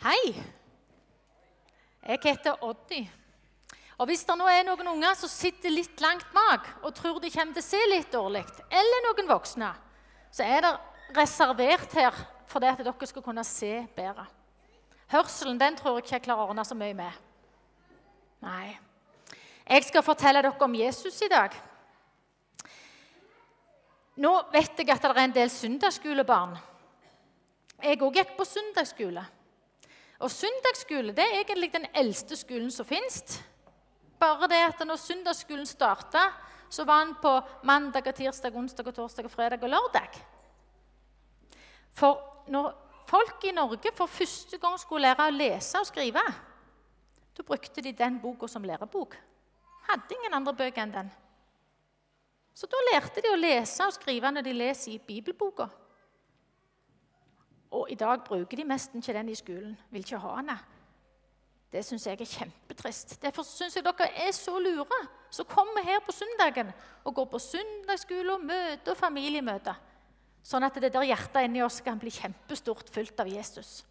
Hei. Jeg heter Odny. Og Hvis det nå er noen unger som sitter litt langt bak og tror de kommer til å se litt dårlig, eller noen voksne, så er det reservert her for det at dere skal kunne se bedre. Hørselen den tror jeg ikke jeg klarer å ordne så mye med. Nei. Jeg skal fortelle dere om Jesus i dag. Nå vet jeg at det er en del søndagsskolebarn. Jeg òg gikk på søndagsskole. Og søndagsskole det er egentlig den eldste skolen som fins. Bare det at når søndagsskolen starta, så var den på mandag, og tirsdag, onsdag, og torsdag, og fredag og lørdag. For når folk i Norge for første gang skulle lære å lese og skrive, da brukte de den boka som lærebok. Hadde ingen andre bøker enn den. Så da lærte de å lese og skrive når de leser i bibelboka. Og i dag bruker de nesten ikke den i skolen. Vil ikke ha den. Det syns jeg er kjempetrist. Derfor syns jeg dere er så lure som kommer her på søndagen og går på søndagsskole og møte og familiemøter. Sånn at det der hjertet inni oss kan bli kjempestort fylt av Jesus.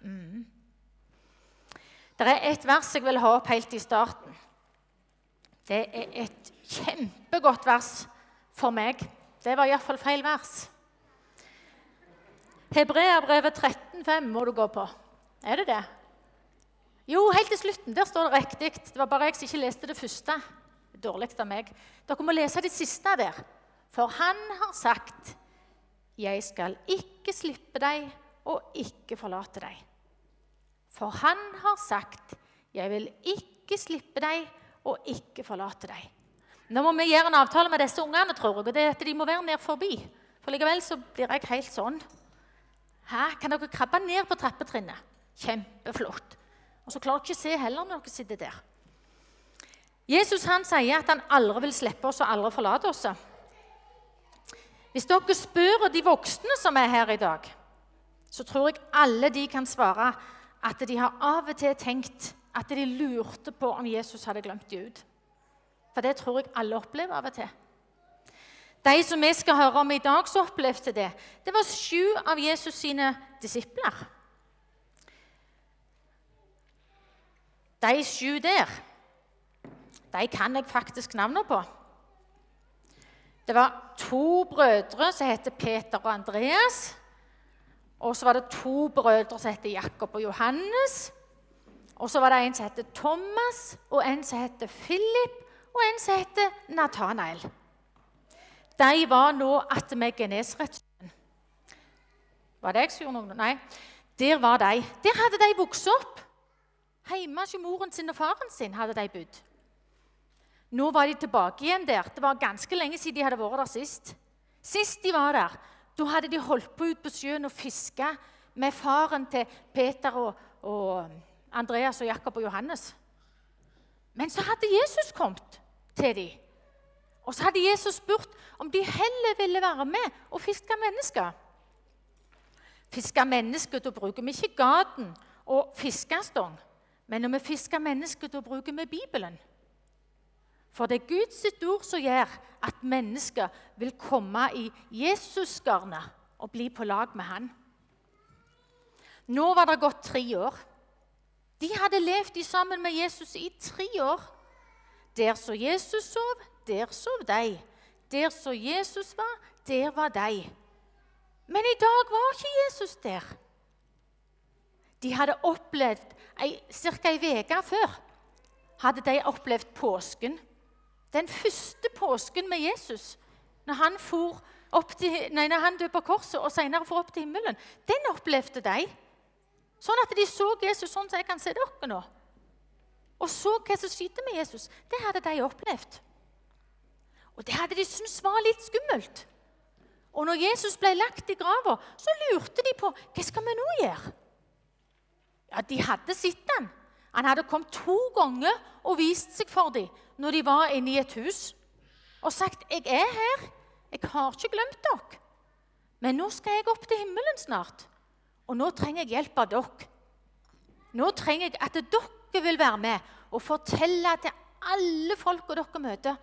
Mm. Det er et vers jeg vil ha opp helt i starten. Det er et kjempegodt vers for meg. Det var iallfall feil vers. Hebreabrevet 13,5 må du gå på. Er det det? Jo, helt til slutten. Der står det riktig. Det var bare jeg som ikke leste det første. Dårlig av meg. Dere må lese det siste der. For han har sagt, 'Jeg skal ikke slippe deg og ikke forlate deg'. For han har sagt, 'Jeg vil ikke slippe deg og ikke forlate deg'. Nå må vi gjøre en avtale med disse ungene, tror jeg, og det er at de må være ned forbi. For likevel så blir jeg helt sånn. Hæ? Kan dere krabbe ned på trappetrinnet? Kjempeflott. Og så klarer dere ikke å se heller når dere sitter der. Jesus han sier at han aldri vil slippe oss og aldri forlate oss. Hvis dere spør de voksne som er her i dag, så tror jeg alle de kan svare at de har av og til tenkt at de lurte på om Jesus hadde glemt dem ut. For det tror jeg alle opplever av og til. De som vi skal høre om i dag, som opplevde det, det var sju av Jesus sine disipler. De sju der, de kan jeg faktisk navnet på. Det var to brødre som het Peter og Andreas. Og så var det to brødre som het Jakob og Johannes. Og så var det en som het Thomas, og en som het Philip, og en som het Nathanael. De var nå attmed Genesaretsjøen. Var det jeg som gjorde noe? Nei. Der var de. Der hadde de vokst opp. Hjemme hos moren sin og faren sin hadde de bodd. Nå var de tilbake igjen der. Det var ganske lenge siden de hadde vært der sist. Sist de var der, da hadde de holdt på ut på sjøen og fiska med faren til Peter og, og Andreas og Jakob og Johannes. Men så hadde Jesus kommet til dem. Og så hadde Jesus spurt om de heller ville være med og fiske mennesker. Fiske mennesker, da bruker vi ikke gaten og fiskestong. Men når vi fisker mennesker, da bruker vi Bibelen. For det er Guds ord som gjør at mennesker vil komme i Jesus-garnet og bli på lag med han. Nå var det gått tre år. De hadde levd sammen med Jesus i tre år. Der så Jesus sov, der sov de. Der så Jesus var, der var de. Men i dag var ikke Jesus der. De hadde opplevd Ca. ei uke før hadde de opplevd påsken. Den første påsken med Jesus, når han, til, nei, når han døde på korset og senere for opp til himmelen, den opplevde de. Sånn at de så Jesus sånn som jeg kan se dere nå. Og så hva som skjedde med Jesus. Det hadde de opplevd. Og det hadde de syntes var litt skummelt. Og når Jesus ble lagt i grava, så lurte de på hva skal vi nå gjøre. Ja, De hadde sett han. Han hadde kommet to ganger og vist seg for dem når de var inne i et hus, og sagt 'Jeg er her. Jeg har ikke glemt dere.' Men nå skal jeg opp til himmelen snart, og nå trenger jeg hjelp av dere. Nå trenger jeg at dere vil være med og fortelle til alle folka dere møter,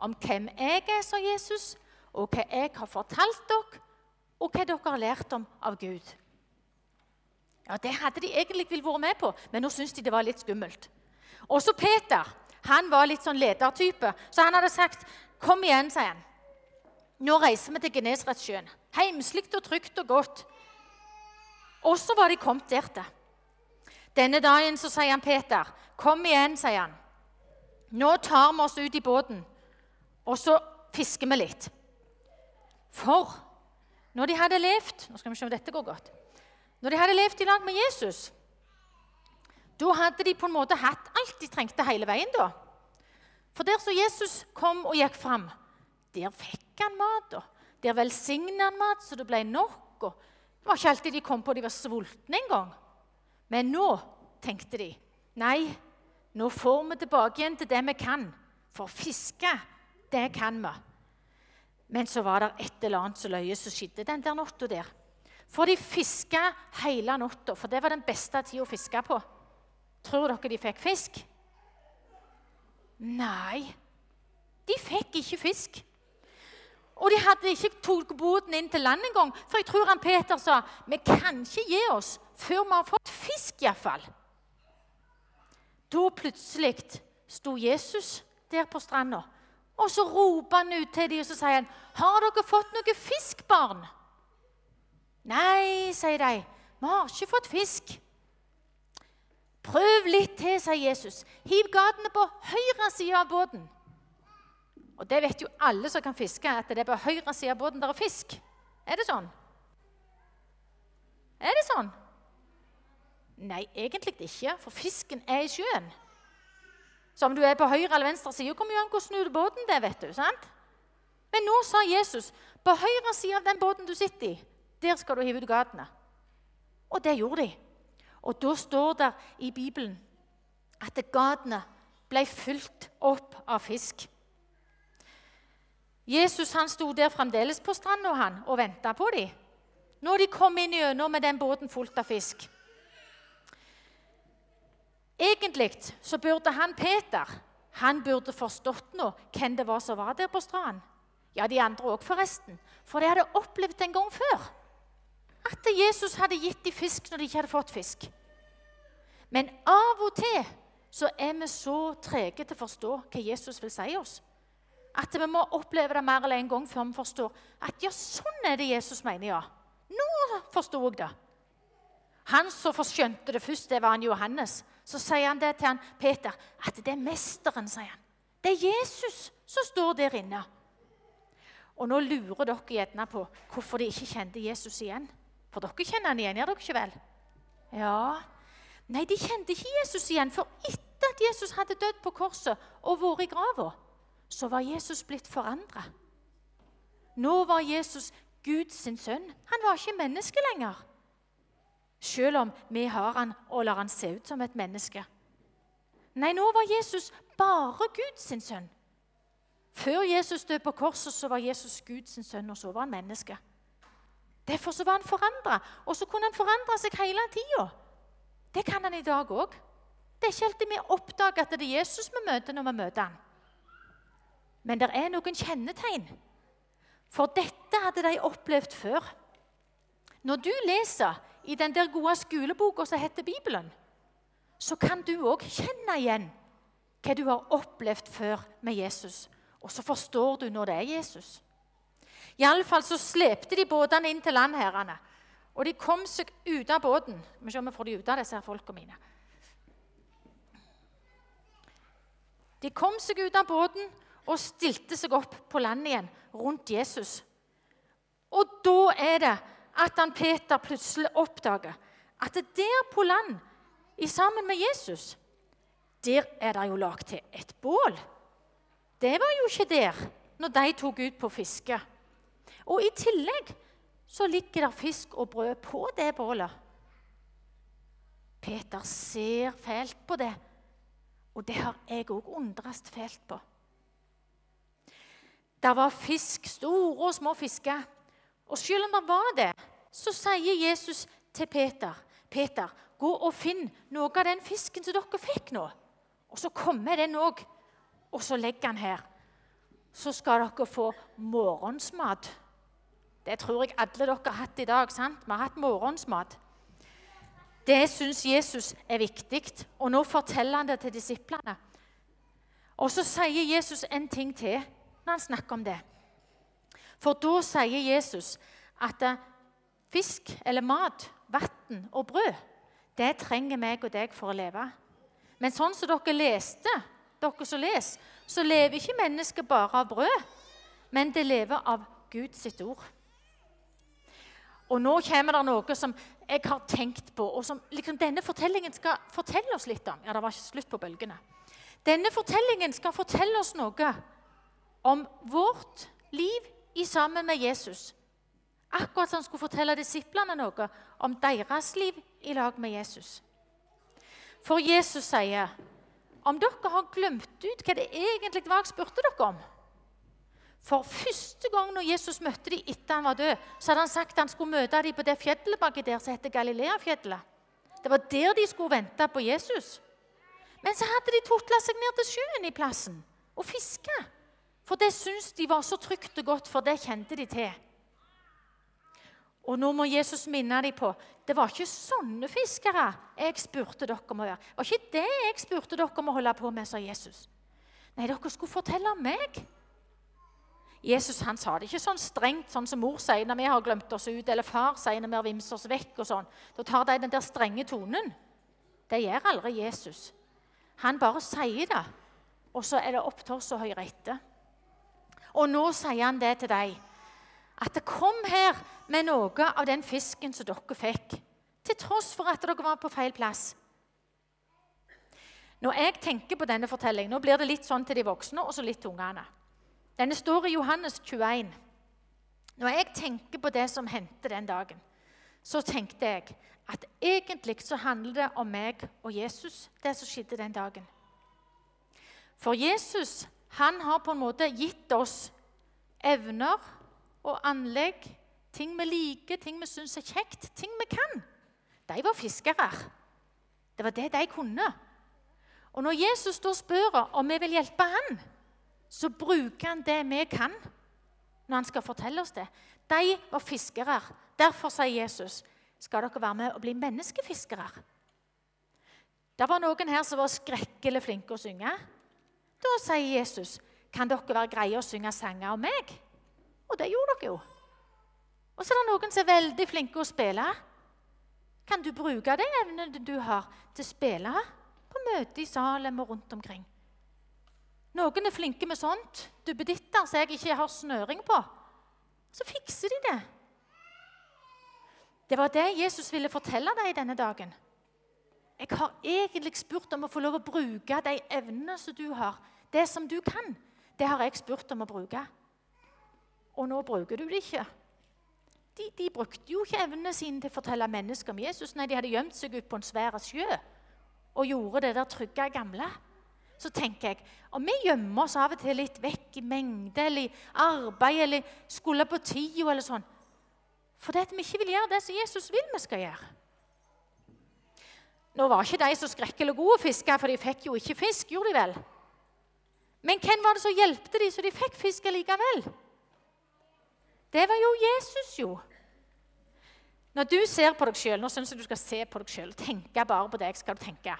om hvem jeg er, sa Jesus, og hva jeg har fortalt dere, og hva dere har lært om av Gud. Ja, Det hadde de egentlig vil vært med på, men nå syntes de det var litt skummelt. Også Peter han var litt sånn ledertype, så han hadde sagt, 'Kom igjen', sier han. 'Nå reiser vi til Genesaretsjøen.' Heimslig og trygt og godt. Og så var de kommet der til. Denne dagen så sier han Peter, 'Kom igjen', sier han. 'Nå tar vi oss ut i båten, og så fisker vi litt.' For når de hadde levd Nå skal vi se om dette går godt. Når de hadde levd i lag med Jesus, da hadde de på en måte hatt alt de trengte hele veien. da. For der som Jesus kom og gikk fram, der fikk han mat. og Der velsigna han mat, så det ble nok. og Det var ikke alltid de kom på de var sultne engang. Men nå tenkte de nei, nå får vi tilbake igjen til det vi kan. For fiske, det kan vi. Men så var det et eller annet som løye som skjedde den der natta der. For de fiska hele natta, for det var den beste tida å fiske på. Tror dere de fikk fisk? Nei, de fikk ikke fisk. Og de hadde ikke tatt båten inn til land engang. For jeg tror han Peter sa vi kan ikke gi oss før vi har fått fisk, iallfall. Da plutselig sto Jesus der på stranda og så roper han ut til dem og så sier han, 'Har dere fått noe fisk, barn?' 'Nei', sier de. 'Vi har ikke fått fisk.' 'Prøv litt til', sier Jesus. 'Hiv gatene på høyre side av båten.' Og det vet jo alle som kan fiske, at det er på høyre side av båten der er fisk. Er det sånn? Er det sånn? Nei, egentlig ikke, for fisken er i sjøen. Så om du er på høyre eller venstre side, kommer jo an hvordan snur båten det, vet du. sant? Men nå sa Jesus på høyre side av den båten du sitter i, der skal du hive ut gatene. Og det gjorde de. Og da står det i Bibelen at gatene ble fylt opp av fisk. Jesus han sto der fremdeles på stranda og venta på dem. Når de kom inn gjennom med den båten fullt av fisk. Egentlig så burde han Peter han burde forstått nå hvem det var som var der på stranden. Ja, de andre òg, forresten. For de hadde opplevd en gang før at Jesus hadde gitt dem fisk når de ikke hadde fått fisk. Men av og til så er vi så trege til å forstå hva Jesus vil si oss. At vi må oppleve det mer eller en gang før vi forstår at ja, sånn er det Jesus mener, ja. Nå forsto jeg det. Han som forskjønte det først, det var han Johannes. Så sier han det til han Peter, at det er mesteren. sier han. Det er Jesus som står der inne. Og nå lurer dere gjerne på hvorfor de ikke kjente Jesus igjen. For dere kjenner han igjen, gjør dere ikke vel? Ja. Nei, de kjente ikke Jesus igjen, for etter at Jesus hadde dødd på korset og vært i grava, så var Jesus blitt forandra. Nå var Jesus Guds sønn. Han var ikke menneske lenger. Selv om vi har han og lar han se ut som et menneske. Nei, nå var Jesus bare Guds sønn. Før Jesus døde på korset, så var Jesus Guds sønn, og så var han menneske. Derfor så var han forandra, og så kunne han forandre seg hele tida. Det kan han i dag òg. Det er ikke alltid vi oppdager at det er Jesus vi møter når vi møter han. Men det er noen kjennetegn. For dette hadde de opplevd før. Når du leser i den der gode skoleboka som heter Bibelen, så kan du òg kjenne igjen hva du har opplevd før med Jesus. Og så forstår du når det er Jesus. Iallfall så slepte de båtene inn til landherrene. Og de kom seg ut av båten. Vi ser om vi får de ut av disse her folka mine. De kom seg ut av båten og stilte seg opp på land igjen rundt Jesus. Og da er det at han Peter plutselig oppdager at det der på land, sammen med Jesus, der er det jo lagd til et bål. Det var jo ikke der når de tok ut på fiske. Og i tillegg så ligger det fisk og brød på det bålet. Peter ser fælt på det, og det har jeg òg undres fælt på. Det var fisk, store og små fisker. Og selv om det var det, så sier Jesus til Peter, 'Peter, gå og finn noe av den fisken som dere fikk nå.' Og så kommer den òg, og så legger han her. Så skal dere få morgensmat. Det tror jeg alle dere har hatt i dag. sant? Vi har hatt morgensmat. Det syns Jesus er viktig, og nå forteller han det til disiplene. Og så sier Jesus en ting til når han snakker om det. For da sier Jesus at eh, fisk eller mat, vann og brød, det trenger meg og deg for å leve. Men sånn som dere leste, dere som leser, så lever ikke mennesket bare av brød, men det lever av Guds ord. Og nå kommer det noe som jeg har tenkt på, og som liksom denne fortellingen skal fortelle oss litt om. Ja, det var ikke slutt på bølgene. Denne fortellingen skal fortelle oss noe om vårt sammen med Jesus. Akkurat som han skulle fortelle disiplene noe om deres liv i lag med Jesus. For Jesus sier, 'Om dere har glemt ut hva det egentlig var jeg spurte dere om' For første gang når Jesus møtte dem etter han var død, så hadde han sagt at han skulle møte dem på det fjellet baki der som heter Galileafjellet. Det var der de skulle vente på Jesus. Men så hadde de tutla seg ned til sjøen i plassen og fiska. For det syntes de var så trygt og godt, for det kjente de til. Og nå må Jesus minne dem på det var ikke sånne fiskere jeg spurte dere om å gjøre. Det var ikke det jeg spurte dere om å holde på med, sa Jesus. Nei, dere skulle fortelle om meg. Jesus han sa det ikke sånn strengt, sånn som mor sier når vi har glemt oss ut, eller far sier når vi har vimset oss vekk. og sånn. Da tar de den der strenge tonen. Det gjør aldri Jesus. Han bare sier det, og så er det opp til oss å høre etter. Og nå sier han det til deg. At det kom her med noe av den fisken som dere fikk, til tross for at dere var på feil plass. Når jeg tenker på denne fortellingen, Nå blir det litt sånn til de voksne og så litt til ungene. Denne står i Johannes 21. Når jeg tenker på det som hendte den dagen, så tenkte jeg at egentlig så handler det om meg og Jesus, det som skjedde den dagen. For Jesus han har på en måte gitt oss evner og anlegg, ting vi liker, ting vi syns er kjekt, ting vi kan. De var fiskere. Det var det de kunne. Og når Jesus da spør om vi vil hjelpe han, så bruker han det vi kan, når han skal fortelle oss det. De var fiskere. Derfor sier Jesus, skal dere være med og bli menneskefiskere. Det var noen her som var skrekkelig flinke å synge. Da sier Jesus, kan dere være greie å synge sanger om meg? Og det gjorde dere jo. Og så er det noen som er veldig flinke å spille. Kan du bruke de evnene du har, til å spille på møte i Salem og rundt omkring? Noen er flinke med sånt. Duppeditter som jeg ikke har snøring på. Så fikser de det. Det var det Jesus ville fortelle deg denne dagen. Jeg har egentlig spurt om å få lov å bruke de evnene som du har. Det som du kan, det har jeg spurt om å bruke. Og nå bruker du det ikke. De, de brukte jo ikke evnene sine til å fortelle mennesker om Jesus. Nei, de hadde gjemt seg ut på en svær sjø og gjorde det der trygge gamle så tenker jeg om vi gjemmer oss av og til litt vekk i mengde eller i arbeid eller skulle på tida eller sånn fordi vi ikke vil gjøre det som Jesus vil vi skal gjøre. Nå var ikke de så skrekkelig gode å fiske, for de fikk jo ikke fisk. gjorde de vel? Men hvem var det som hjelpte de så de fikk fisk likevel? Det var jo Jesus, jo. Når du ser på deg sjøl Nå syns jeg du skal se på deg sjøl. Tenke bare på deg. skal du tenke.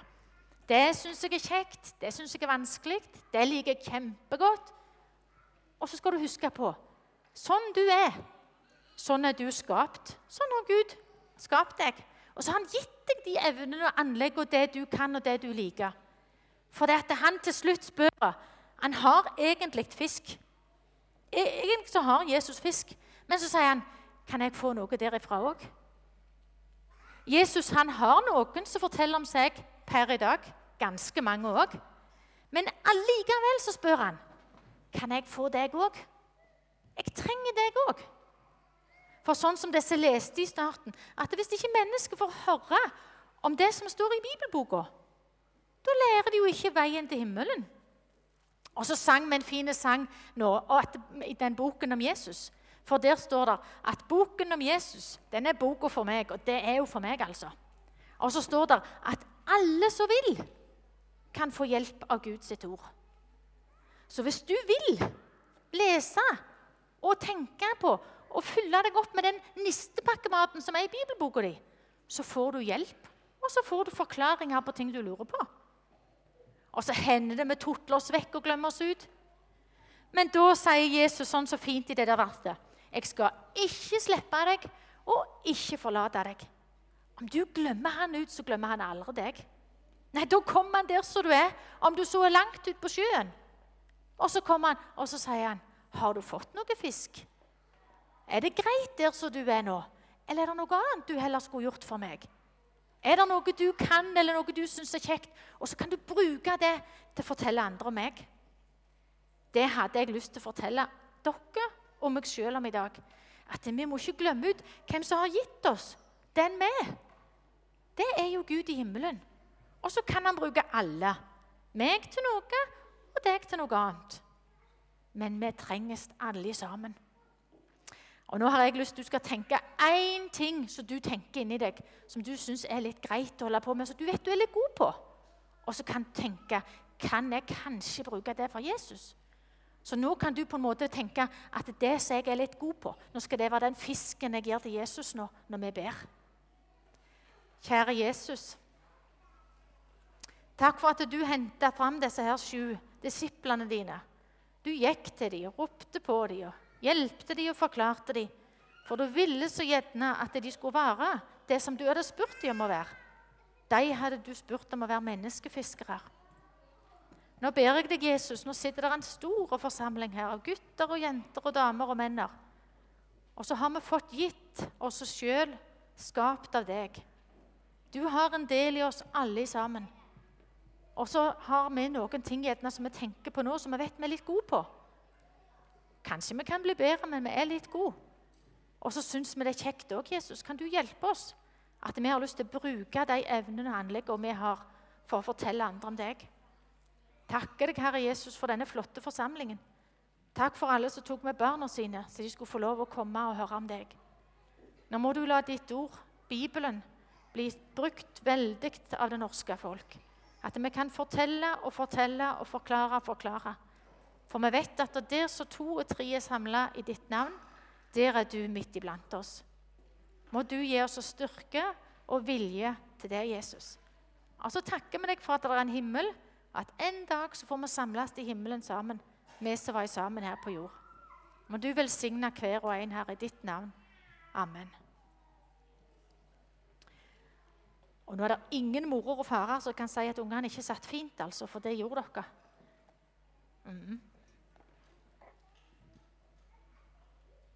Det syns jeg er kjekt, det syns jeg er vanskelig, det liker jeg kjempegodt. Og så skal du huske på sånn du er, sånn er du skapt. Sånn har Gud skapt deg. Og så har han gitt deg de evnene og anlegg og det du kan og det du liker. For det at han til slutt spør Han har egentlig fisk. E, egentlig så har Jesus fisk. Men så sier han, 'Kan jeg få noe derifra òg?' Jesus han har noen som forteller om seg per i dag ganske mange òg. Men allikevel så spør han kan jeg få deg òg. Jeg trenger deg òg. For sånn som disse leste i starten, at hvis ikke mennesker får høre om det som står i bibelboka, da lærer de jo ikke veien til himmelen. Og så sang vi en fin sang nå, i den boken om Jesus. For der står det at boken om Jesus den er boka for meg, og det er jo for meg, altså. Og så står det at alle som vil, kan få hjelp av Guds ord. Så hvis du vil lese og tenke på og fylle deg opp med den nistepakkematen som er i bibelboka di, så får du hjelp Og så får du forklaringer på ting du lurer på. Og så hender det vi tutler oss vekk og glemmer oss ut. Men da sier Jesus sånn så fint i det der verset Jeg skal ikke slippe deg og ikke forlate deg. Om du glemmer han ut, så glemmer han aldri deg. Nei, Da kommer han der som du er, om du så er langt ute på sjøen. Og så kommer han, og så sier han, 'Har du fått noe fisk?' 'Er det greit der som du er nå, eller er det noe annet du heller skulle gjort for meg?' Er det noe du kan, eller noe du syns er kjekt? Og så kan du bruke det til å fortelle andre om meg. Det hadde jeg lyst til å fortelle dere og meg sjøl om i dag. At vi må ikke glemme ut hvem som har gitt oss den vi Det er jo Gud i himmelen. Og så kan han bruke alle. Meg til noe og deg til noe annet. Men vi trenges alle sammen. Og nå har jeg lyst til du skal tenke én ting som du tenker inni deg, som du syns er litt greit å holde på med, som du vet du er litt god på. Og så kan du tenke kan jeg kanskje bruke det for Jesus? Så nå kan du på en måte tenke at det som jeg er litt god på, nå skal det være den fisken jeg gir til Jesus nå når vi ber. Kjære Jesus. Takk for at du henta fram disse her sju disiplene dine. Du gikk til dem og ropte på dem hjelpte de og forklarte de. For du ville så gjerne at de skulle være det som du hadde spurt dem om å være. De hadde du spurt om å være menneskefiskere. Nå ber jeg deg, Jesus, nå sitter det en stor forsamling her av gutter og jenter og damer og menn. Og så har vi fått gitt oss sjøl, skapt av deg. Du har en del i oss alle sammen. Og så har vi noen ting gjerne som vi tenker på nå, som vi vet vi er litt gode på. Kanskje vi kan bli bedre, men vi er litt gode. Og så syns vi det er kjekt òg, Jesus. Kan du hjelpe oss? At vi har lyst til å bruke de evnene og anleggene vi har, for å fortelle andre om deg. Takker deg, Herre Jesus, for denne flotte forsamlingen. Takk for alle som tok med barna sine, så de skulle få lov å komme og høre om deg. Nå må du la ditt ord, Bibelen, bli brukt veldig av det norske folk. At vi kan fortelle og fortelle og forklare og forklare. For vi vet at der så to og tre er samla i ditt navn, der er du midt iblant oss. Må du gi oss styrke og vilje til det, Jesus. Og så takker vi deg for at det er en himmel, at en dag så får vi samles i himmelen sammen, vi som var sammen her på jord. Må du velsigne hver og en her i ditt navn. Amen. Og nå er det ingen morer og farer som kan si at ungene ikke satt fint, altså, for det gjorde dere. Mm.